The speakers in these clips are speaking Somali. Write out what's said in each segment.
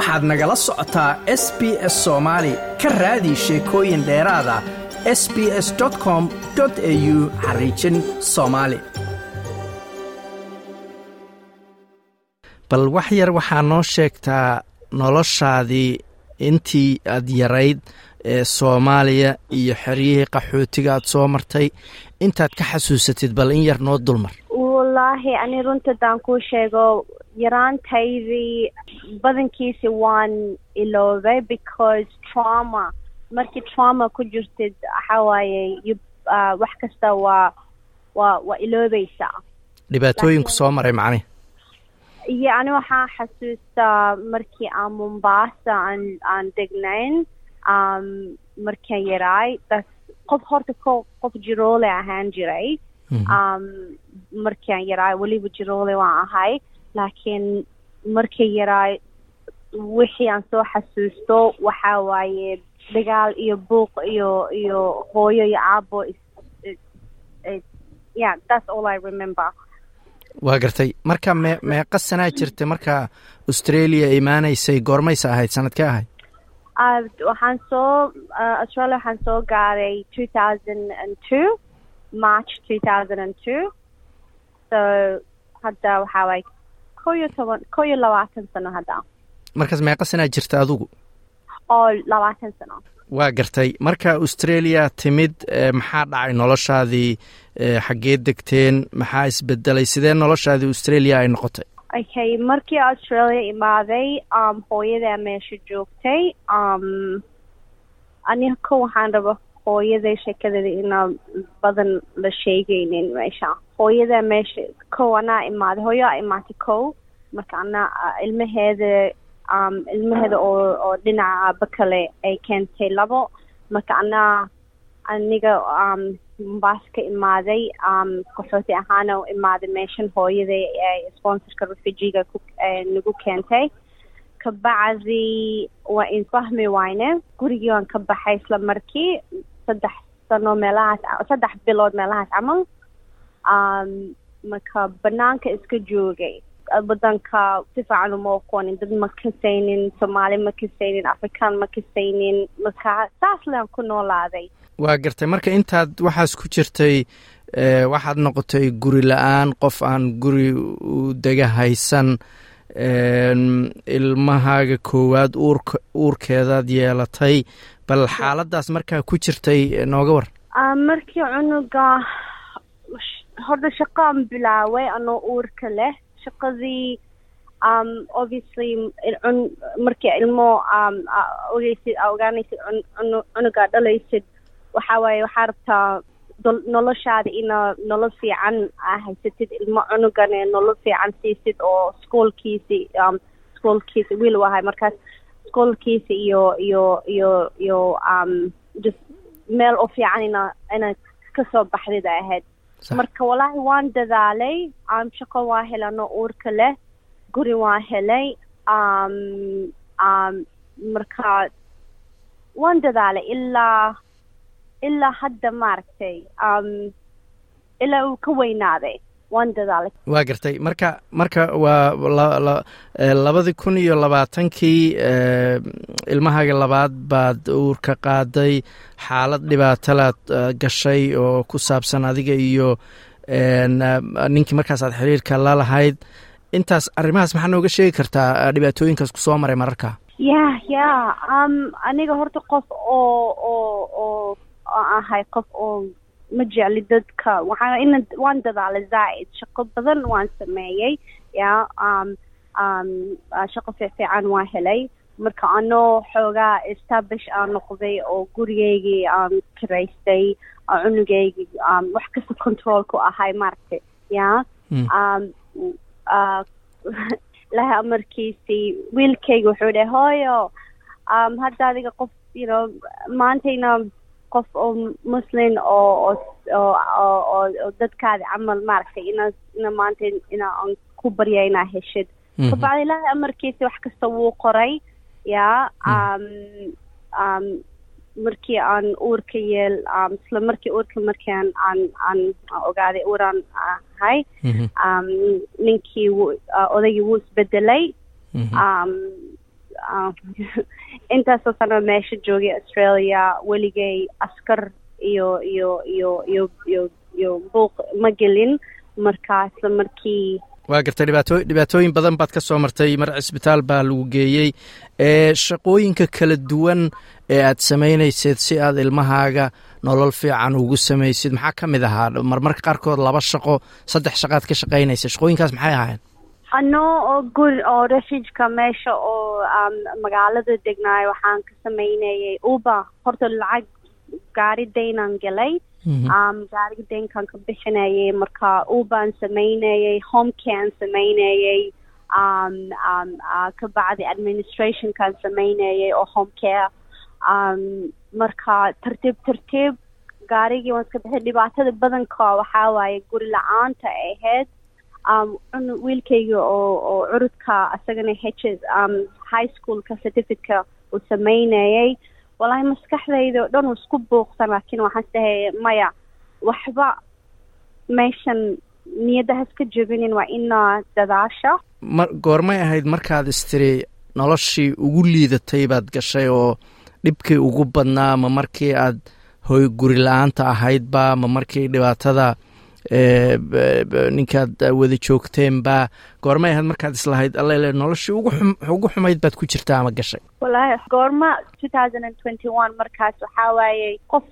waxaad nagala socotaa s b s soomaali ka raadi sheekooyin dheeraada s b s com au xariijin soomaali bal wax yar waxaa noo sheegtaa noloshaadii intii aad yarayd ee soomaaliya iyo xeryihii qaxootiga aad soo martay. Intaad ka xasuusatid bal in yar noo dulmar wallaahi ani runta haddaan kuu sheego yaraantaydii badankiisi waan iloobay because trauma markii trauma ku jirtid waxaa waaye wax kasta waa waa waa iloobaysaa dhibaatooyinku soo maray macnihi iyo ani waxaan xasuustaa markii aan mombaasa aan aan degnayn markaan yaraay das qof horta ko qof jiroole ahaan jiray markaan yaraay weliba jiroole waan ahay. Laakiin markii yaraay wixii aan soo xasuusto waxaa waaye dagaal iyo buuq iyo iyo hooyo iyo aabo yeah that's all I remember. Waa gartay. Marka mee meeqa sanaa jirta marka australia imaanaysay goormaysa ahayd sanadkee ahayd waxaan soo australia waxaan soo gaaray two thousand and two march two thousand and two. So hadda waxaa waaye ko iyo toban ko iyo labaatan sano hadda markaas meeqa sanaa jirta adigu oo labaatan sano. Waa gartay. Marka australia timid maxaa dhacay noloshaadii xaggee degteen? Maxaa isbedelay? Sidee noloshaadii australia ay noqotay? Okay markii australia imaaday hooyadaa meesha joogtay aniga ko waxaan raba hooyaday sheekadeeda inaa badan la sheegaynin meesha. Hooyadaa meesha ko anaa imaaday hooyaa imaatay ko marka anaa ilmaheeda ilmaheeda oo oo dhinaca aaba kale ay keentay labo. Marka anaa aniga mombaasa ka imaaday qaxooti ahaana u imaaday meeshan hooyaday sponsorka refugiga nagu keentay. Kabacdi waa infahmi wayne gurigii waan ka baxay isla markii saddex sano meelahaas saddex bilood meelahaas camal marka banaanka iska joogay. Wadanka si fiican uma aqoonin dad ma kasaynin soomaali ma kasaynin afrikaan ma kasaynin marka saas lean ku noolaaday. Waa gartay. Marka intaad waxaas ku jirtay waxaad noqotay guri la'aan qof aan guri u dega haysan ilmahaaga koowaad uurka uurkeedaad yeelatay bal xaaladaas markaa ku jirtay nooga war. Markii cunuga horta shaqaan bilaaway anoo uurka leh. Shaqadii obviously markii ilmo ogeysid aa ogaanaysid cunugaa dhalaysid waxaa waaye waxaa rabtaa noloshaada ina nolol fiican aa haysatid. Ilmo cunugane nolol fiican siisid oo schoolkiisi schoolkiisi wiil u ahay markaas schoolkiisi iyo iyo iyo iyo just meel oo fiican ina ina ka soo baxdid ay ahayd marka wallaahi waan dadaalay shaqo waa helano uurka leh guri waan helay marka waan dadaalay ilaa ilaa hadda maaragtay ilaa uu ka weynaaday waan dadaalay. Waa gartay. Marka marka waa labadii kun iyo labaatankii ilmahaaga labaad baad uurka qaaday xaalad dhibaatalaad gashay oo ku saabsan adiga iyo ninkii markaas aad xiriirka la lahayd. Intaas arrimahaas maxaa nooga sheegi kartaa dhibaatooyinkaas ku soo maray mararka? Ya ya aniga horta qof oo oo oo ahay qof oo ma jecli dadka. Waxaa ina waan dadaalay zaaid shaqo badan waan sameeyey ya shaqo fiifiican waa helay. Marka anoo xoogaa establish aan noqday oo gurigeygii aan kiraystay cunugeygii wax kasta control ku ahay maaragtay ya. Ilahay amarkiisii wiilkayga wuxuu dhahay hooyo hadda adiga qof you know maantayna qof oo muslin oo oo oo dadkaadi camal maaragtay ina ina maanta ina aan ku barya inaa heshid. Kabacdi ilaahay amarkiisi wax kasta wuu qoray ya markii aan uurka yeel isla markii uurka markii aan aan aan ogaaday uuraan ahay ninkii odaygii wuu isbedelay intaasoo sano meesha joogay australia weligay askar iyo iyo iyo iyo iyo iyo buuq ma gelin. Markaas markii waa gartay dhibaato dhibaatooyin badan baad ka soo martay mar cisbitaal baa lagu geeyey. Ee shaqooyinka kala duwan ee aad samaynayseed si aad ilmahaaga nolol fiican ugu samaysid maxaa ka mid ahaa? Marmarka qaarkood laba shaqo saddex shaqaad ka shaqaynaysa shaqooyinkaas maxay ahaayeen ano oo guri oo refugeka meesha oo magaalada degnaay waxaan ka samaynayay uba horta lacag gaari daynaan galay. Gaariga daynkaan ka bixinayay marka ubaan samaynayay homekaan samaynayay ka bacdi administrationkaan samaynayay oo homecare marka tartiib tartiib gaarigii waan iska bixi dhibaatada badanka waxaa waaye guri la'aanta ay ahayd wiilkayga oo oo curudka isagana h high schoolka certificate uu samaynayay wallaahi maskaxdayda o dhan uu isku buuqsan laakiin waxaan isdhahay maya waxba meeshan niyadda haska jebinin waa inaa dadaasha. Ma goormay ahayd markaad istiri noloshii ugu liidatay baad gashay oo dhibkii ugu badnaa ma markii aad hoy guri la'aanta ahaydba ma markii dhibaatada ninkaad wada joogteenba goormay ahayd markaad islahayd allele noloshii ugu xumayd baad ku jirtaa ama gashay? Wallaahi goorma two thousand and twenty one markaas waxaa waayey qof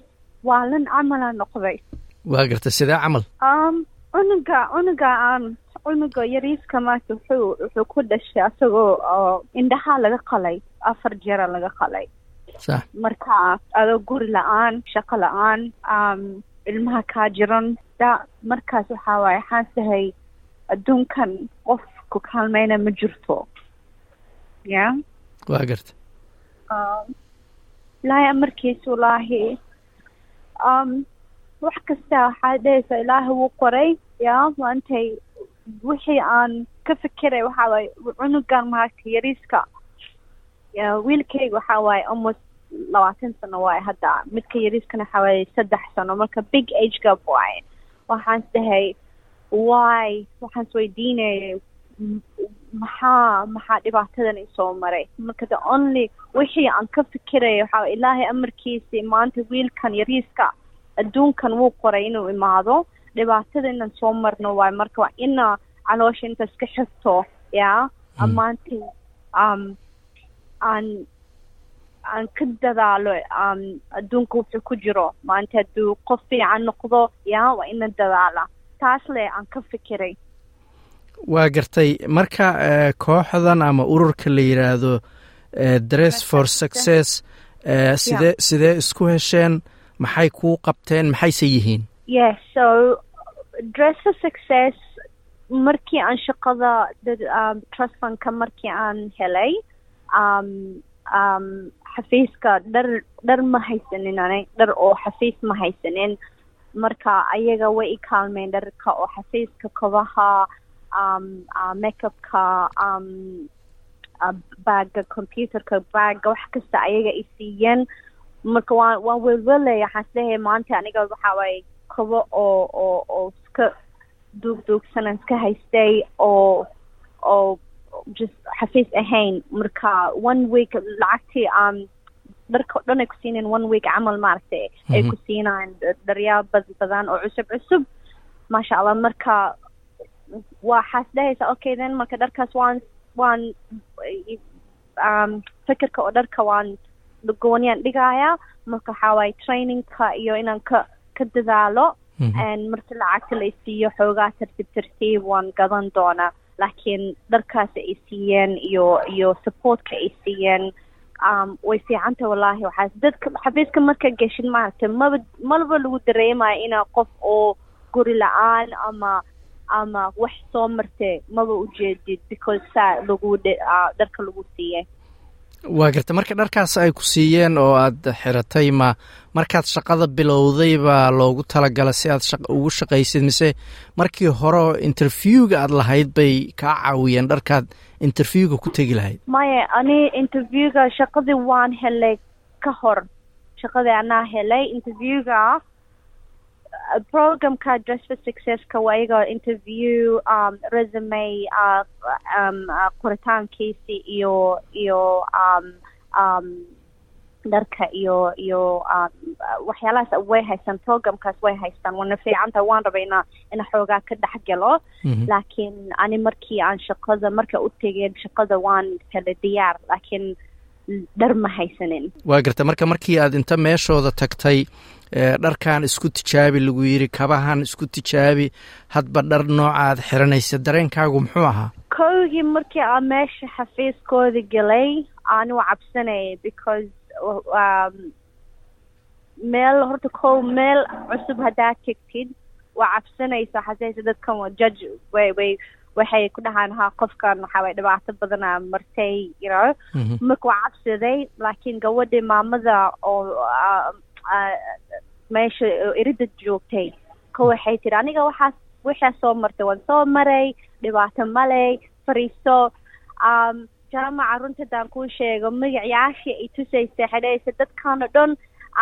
waalan camala noqday. Waa gartay sidee camal? Cunuga cunuga cunuga yariiska maanta wuxuu wuxuu ku dhashay asagoo oo indhahaa laga qalay afar jera laga qalay. Marka adoo guri la'aan shaqo la'aan ilmaha kaa jiran. Da markaas waxaa waaye waxaan sahay adduunkan qof ku kaalmeyna ma jirto. Ya waa garta. Ilaahay amarkiisa wallaahi wax kasta waxaa dhehaysa ilaahay wuu qoray ya maantay wixii aan ka fikiray waxaa waaye cunugan maaragta yariiska. Wiilkayga waxaa waaye almost labaatan sano waaye hadda. Midka yariiskana waxaa waaye saddex sano. Marka big age gap waaye waxaan isdahay why? Waxaan isweydiinayay maxaa maxaa dhibaatadan isoo maray? Marka the only wixii aan ka fikiraya waxaa ilaahay amarkiisii maanta wiilkan yariiska adduunkan wuu qoray inuu imaado. Dhibaatada inaan soo marno waayo marka waa ina caloosha inta iska xirto ya amaantii um aan aan ka dadaalo adduunka wuxuu ku jiro maanta hadduu qof fiican noqdo ya waa ina dadaala taas le aan ka fikiray waa gartay marka kooxdan ama ururka la yidhaahdo dress for success sidee sidee isku hesheen maxay kuu qabteen maxayse yihiin yes so dress for success markii aan shaqada trust fundka markii aan helay xafiiska dhar dhar ma haysanin anay dhar oo xafiis ma haysanin. Marka ayaga way i kaalmeen dharka oo xafiiska kobaha uh, makeupka baaga computerka baaga wax kasta ayaga i siiyeen. Marka waan waan welwelaya waxaan is leeyahay maanta aniga waxaa waaye kobo oo oo oo iska duugduugsanan iska haystay oo oo xafiis ahayn marka one week lacagtii um dharka o dhan ay ku siineen one week camal maaragtay ay ku siinaan dharyaa bad badan oo cusub cusub maasha allah marka waxaas dhahaysa okay then marka dharkaas waan waan fikirka oo dharka waan gooniyaan dhigaaya marka waxaa waaye trainingka iyo inaan ka ka dadaalo marka lacagta la isiiyo xoogaa tartiib tartiib waan gadan doonaa laakiin dharkaas ay siiyeen iyo iyo supportka ay siiyeen. Um way fiicanta wallaahi. Waxaas dadka xafiiska marka geshid maaragtay maba malaba lagu dareemayo inaa qof oo guri la'aan ama ama wax soo martay maba ujeedid because saa lagu dharka lagu siiyey waa garta marka dharkaas ay ku siiyeen oo aad xiratay ma markaad shaqada bilowday baa loogu talagala si aad ugu shaqaysid. Mise markii hore interviewga aad lahayd bay kaa caawiyeen dharkaad interviewga ku tegi lahayd. Maya ani interviewga shaqadii waan helay ka hor. Shaqadii anaa helay. Interviewga programka dress for successka waa iyaga interview um, resume uh, um, uh, qoritaankiisi iyo iyo um, um, dharka iyo iyo um, waxyaalahaas way haystaan programkaas way haystaan wana fiicanta waan rabay ina ina xoogaa ka dhex galo laakiin ani markii aan shaqada marka u tegeen shaqada waan kala diyaar. Laakiin dhar ma haysanin. Waa garta marka markii aad inta meeshooda tagtay dharkan isku tijaabi lagu yiri kabahan isku tijaabi hadba dhar nooca aad xiranaysa dareenkaagu muxuu ahaa? Kowgii markii aan meesha xafiiskooda galay aanu cabsanayay because um, meel horta kow meel cusub haddaad tegtid waa cabsanaysa xasaysa dadkan waa judge way way waxay ku dhahaan ha qofkan waxaa way dhibaato badana martay you know. Marka waa cabsaday laakiin gabadhii maamada oo meesha erida joogtay ka waxay tiri aniga waxaas waxaa soo martay waan soo maray dhibaato maley fariiso um, jaamaca runta hadaan kuu sheego magacayaashii ay tusaysa xidhaysa dadkan o dhan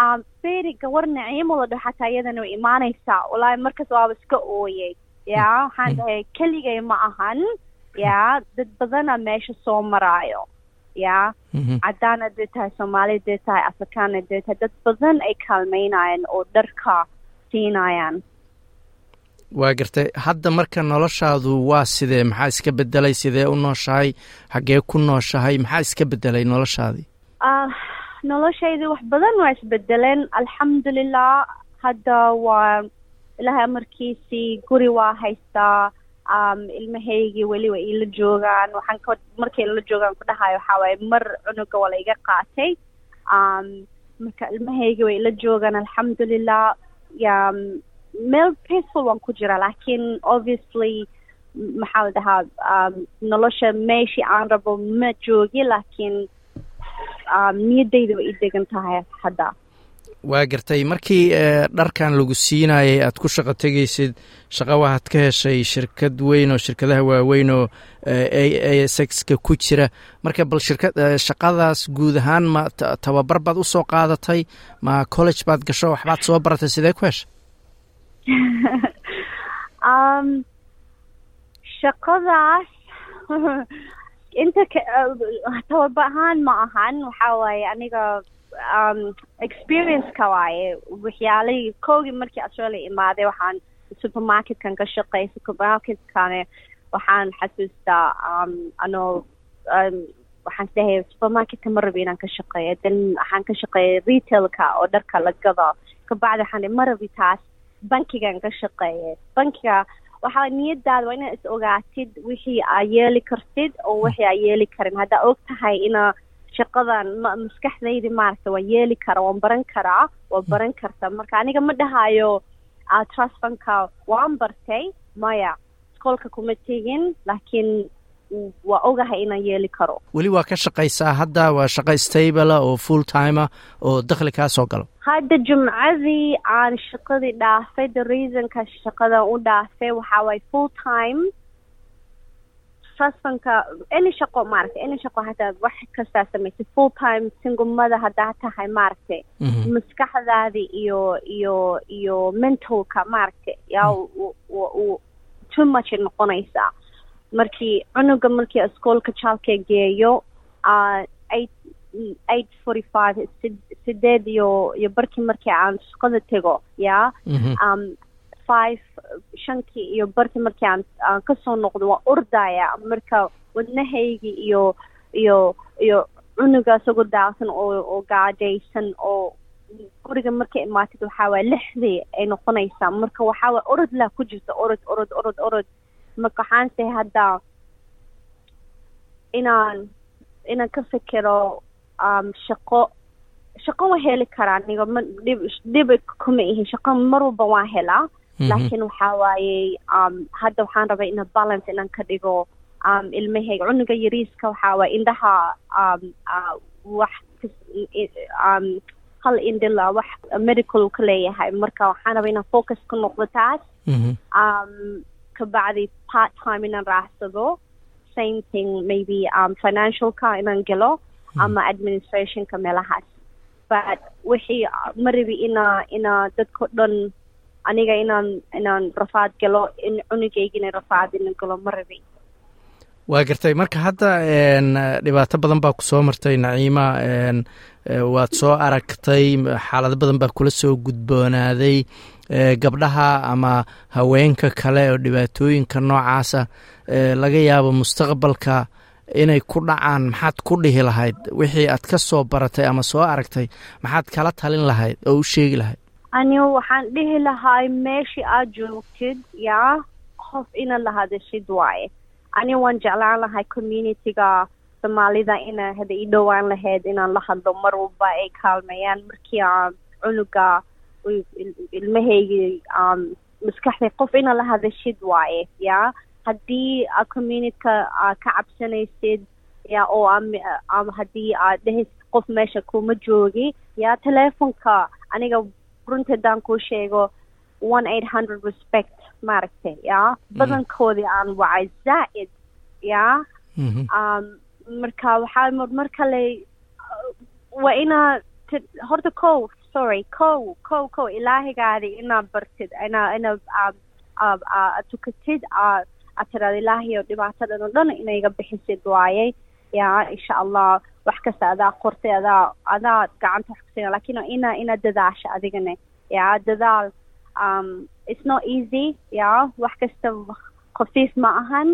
um, beri gawar naciimo la dhaho xataa iyadana way imaanaysaa. Walaahi markaas waaba iska ooyay ya waxaan keligay ma ahan ya dad badana meesha soo maraayo ya cadaan hadday tahay soomaali hadday tahay afrikaan hadday tahay dad badan ay kaalmaynayaan oo dharka siinayaan waa gartay hadda marka noloshaadu waa sidee? Maxaa iska bedelay sidee u nooshahay? Xaggee ku nooshahay? Maxaa iska bedelay noloshaadii noloshaydii wax badan waa isbedeleen alxamdulilah hadda waa ilaahay amarkiisii guri waa haystaa ilmahaygii weli way iila joogaan. Waxaan ka markay ila joogaan ku dhahayo waxaa waaye mar cunuga waa la iga qaatay. Marka ilmahaygii way ila joogaan alxamdulilah ya meel peaceful waan ku jira laakiin obviously maxaa la dhahaa nolosha meeshii aan rabo ma joogi laakiin niyaddayda way ii degan tahay hadda waa gartay. Markii dharkan lagu siinayay aad ku shaqo tegaysid shaqo waxaad ka heshay shirkad weyn oo shirkadaha waaweyn oo a sexka ku jira. Marka bal shirka shaqadaas guud ahaan ma tababar baad u soo qaadatay? Ma college baad gasho? Waxbaad soo baratay sidee ku heshay? Um, shaqadaas inta tababar ahaan ma ahan. Waxaa waaye aniga experience-ka waaye waxyaalihii koogii markii australia imaaday waxaan supermarketkan ka shaqeeyay supermarketkane waxaan xasuustaa um, anoo um, waxaan isdhahay supermarketka ma rabi inaan ka shaqeeyo. Then waxaan ka shaqeeyay retailka oo dharka la gado. Kabacdi waxaan ma rabi taas bankigan ka shaqeeyay. Bankiga waxaa niyadaada waa inaad is ogaatid wixii aa yeeli kartid oo wixii aa yeeli karin. Haddaa og tahay ina shaqadan ma maskaxdaydi maaragta waan yeeli karaa waan baran karaa waan baran karta. Marka aniga ma dhahayo trustbanka waan bartay maya iskoolka kuma tegin laakiin waa ogahay inaan yeeli karo. Weli waa ka shaqaysaa hadda waa shaqo stabla oo full timer oo dakhli kaa soo galo. Hadda jumcadii aan shaqadii dhaafay the reasonka shaqadan u dhaafay waxaa waaye full time trustbanka any shaqo maaragtay any shaqo hataa wax kastaa samaysay full time singumada haddaa tahay maaragtay maskaxdaadii iyo iyo iyo mentalka maaragtay yaa too much ay noqonaysaa markii cunuga markii iskoolka jaalka geeyo eight forty five sideed iyo iyo barkii markii aan shaqada tego yaa five shankii iyo barkii markii aan aan ka soo noqdo waan ordaya marka wadnahaygii iyo iyo iyo cunuga isagoo daacsan oo oo gaajaysan oo guriga markay imaatid waxaa waaya lixdii ay noqonaysaa. Marka waxaa waaya orod laa ku jirta orod orod orod orod. Marka waxaan sahay hadda inaan inaan ka fikero um, shaqo shaqo waan heli karaa aniga ma dhib dhib kuma ihin shaqo mar walba waan helaa laakiin waxaa waaye um, hadda waxaan rabay ina balance inaan ka dhigo um, ilmahayga. Cunuga yariiska waxaa waaye indhaha um, uh, wax hal indila wax medical ka leeyahay. Marka waxaan rabay inaan focus ka noqdo taas. Um, kabacdi part time inaan raacsado same thing maybe um, financialka inaan gelo ama administrationka meelahaas. But wixii ma rabi ina ina dadko dhan aniga inaan inaan rafaad galo in cunugaygina rafaad ina galo ma rabay waa gartay. Marka hadda dhibaato badan baa ku soo martay naciima. Waad soo aragtay xaalado badan baa kula soo gudboonaaday gabdhaha ama haweenka kale oo dhibaatooyinka noocaasa laga yaabo mustaqbalka inay ku dhacaan. Maxaad ku dhihi lahayd wixii aad ka soo baratay ama soo aragtay maxaad kala talin lahayd oo u sheegi lahayd anigu waxaan dhihi lahay meeshii aad joogtid yaa? Qof inaad la hadashid waaye. Aniga waan jeclaan lahay communityga soomaalida ina hada ii dhowaan lahayd inaan la hadlo. Mar walba ay kaalmeeyaan markii aan cunuga ilmahaygi maskaxday qof inaad la hadashid waaye yaa? Haddii aad communityka aad ka cabsanaysid ya oo haddii aad dhehaysid qof meesha kuma joogi yaa teleefonka aniga runteedaan kuu sheego one eight hundred respect maaragtay yaa badankoodii aan wacay zaa'id yaa marka waxaa mar kale waa inaa horta ko sorry ko ko ko ilaahigaadi inaad bartid ina ina tukatid aad tiraada ilaahiyo dhibaatadan oo dhan inayga bixisid waaye yaa insha allah wax kasta adaa qortay adaa adaa gacanta wax kusina laakiin ina ina dadaasha adigana. Yaa dadaal um, it's not easy. Yaa wax kasta khafiif ma ahan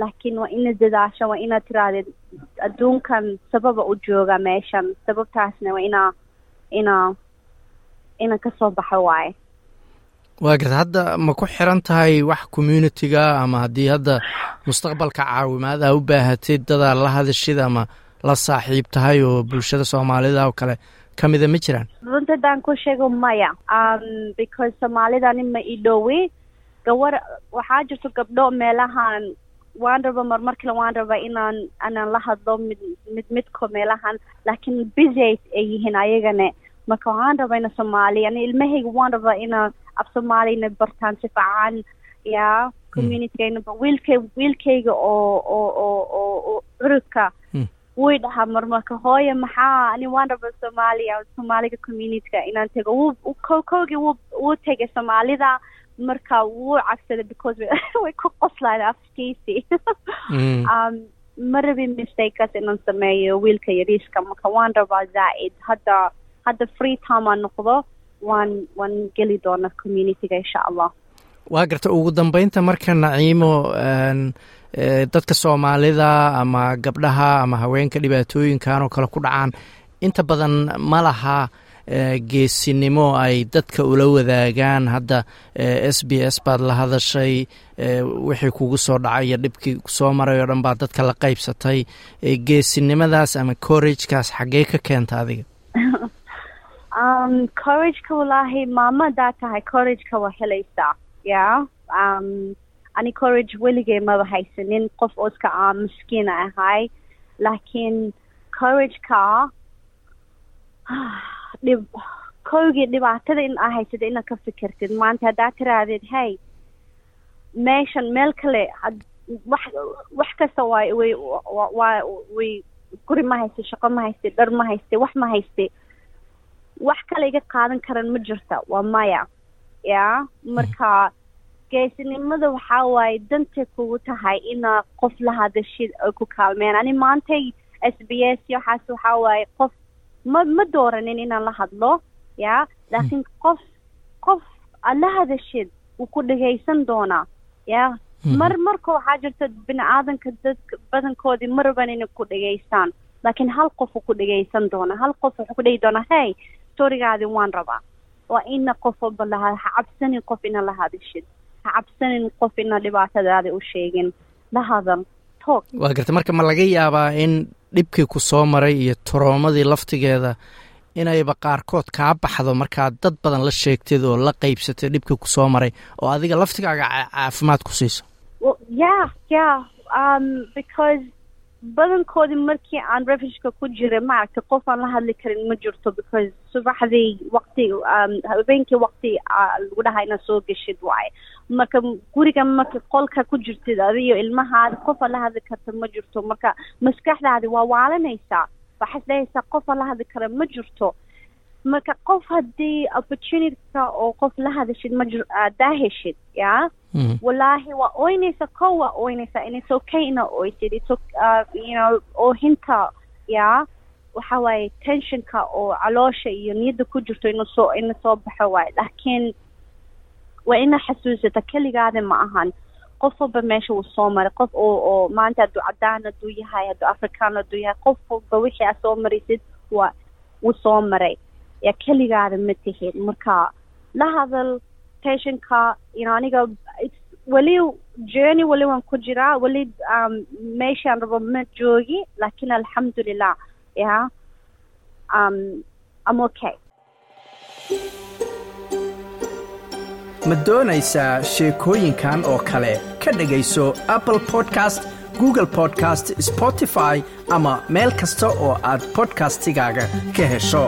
laakiin waa ina dadaasha waa inaad tirahdid adduunkan sababa u jooga meeshan. Sababtaasna waa inaa inaa ina ka soo baxo waaye. Waa garta hadda ma ku xiran tahay wax communitiga ama haddii hadda mustaqbalka caawimaad aa u baahatid dadaa la hadashid ama la saaxiib tahay oo bulshada soomaalida oo kale ka mida ma jiraan? Runta haddaan ku sheego maya because soomaalidani ma i dhowi. Gawar waxaa jirto gabdho meelahan waan raba marmar kale waan raba inaan inaan la hadlo mid mid midko meelahan laakiin busy ay yihiin ayagana marka waxaan rabaa ina soomaali ani ilmahayga waan rabaa ina af soomaalina bartaan si fiican yaa communitygayna wiilkay wiilkayga oo oo oo oo oo curudka wuy dhahaa marmarka hooye maxaa ani waan rabaa soomaaliya soomaaliga communityga inaan tego wuu ko kowgii wuu tegay soomaalida marka wuu cabsaday because way ku qoslayn afkiisi um ma rabin mistakes inaan sameeyo wiilka yariiska marka waan rabaa zaa'id hadda hadda free time aan noqdo waan waan geli doona communityga insha allah waa garta ugu dambeynta marka naciimo dadka soomaalida ama gabdhaha ama haweenka dhibaatooyinkan oo kale ku dhacaan. Inta badan ma laha geesinimo ay dadka ula wadaagaan. Hadda s b s baad la hadashay wixii kugu soo dhacay iyo dhibkii ku soo maray oo dhan baad dadka la qaybsatay. Geesinimadaas ama corragekaas xaggee ka keenta adiga? Um corrageka wallaahi maamadaa tahay. Corrageka waa helaysaa ya um ani corrage weligay maba haysanin qof oo iska a miskiina ahay laakiin corrageka dhib kowgii dhibaatada in aa haysada inaad ka fikirtid maanta haddaad tiraahdeed hey meeshan meel kale wax wax kasta waay way waa way guri ma hayste shaqo ma hayste dhar ma hayste wax ma hayste wax kale iga qaadan karan ma jirta waa maya. Yaa marka geesinimada waxaa waaye dantay kugu tahay inaa qof la hadashid ay ku kaalmeen. Ani maantay s b s waxaas waxaa waaye qof ma ma dooranin inaan la hadlo yaa laakiin qof qof aad la hadashid wuu ku dhagaysan doonaa yaa mar marka waxaa jirta bini aadanka dadka badankoodii ma raban inay ku dhagaystaan. Laakiin hal qof uu ku dhagaysan doona hal qof wuxuu ku dhagi doonaa hey storigaadi waan rabaa. Waa ina qof walba ha cabsanin qof ina la hadashid ha cabsanin qof ina dhibaatadaada u sheegin. La hadal toog waa garta marka ma laga yaabaa in dhibkii ku soo maray iyo toroomadii laftigeeda inayba qaarkood kaa baxdo markaad dad badan la sheegtid oo la qeybsatay dhibkii ku soo maray oo adiga laftigaaga caafimaad ku siiso? Ya ya um because badankoodii markii aan refugeka ku jiray maaragtay qof aan la hadli karin ma jirto because subaxdii waqti habeenkii waqti lagu dhahaa inaad soo geshid waaye. Marka guriga marka qolka ku jirtid adiyo ilmahaada qof aad la hadli karta ma jirto. Marka maskaxdaadi waa waalanaysaa waxaad leehaysaa qof la hadli kara ma jirto marka qof haddii opportunityka oo qof la hadashid ma jir daa heshid ya? Wallaahi waa oynaysa ko waa oynaysa and it's okay ina oysid it's uh, you know oohinta ya? Waxa waaye tensionka oo caloosha iyo niyadda ku jirto inu soo ina soo baxo waaye. Laakiin waa ina xasuusata keligaada ma ahan. Qof walba meesha wuu soo maray. Qof oo maanta hadduu cadaan hadduu yahay hadduu afrikaan hadduu yahay qof walba wixii aad soo maraysid waa wuu soo maray yaa keligaada ma tihid. Marka la hadal ino aniga weli journey weli waan ku jiraa. Weli um, meeshaan rabo ma joogi laakiin alxamdulilah ya um, I'm okay. Ma doonaysaa sheekooyinkan oo kale? Ka dhegayso apple podcast google podcast spotify ama meel kasta oo aad podcastigaaga ka hesho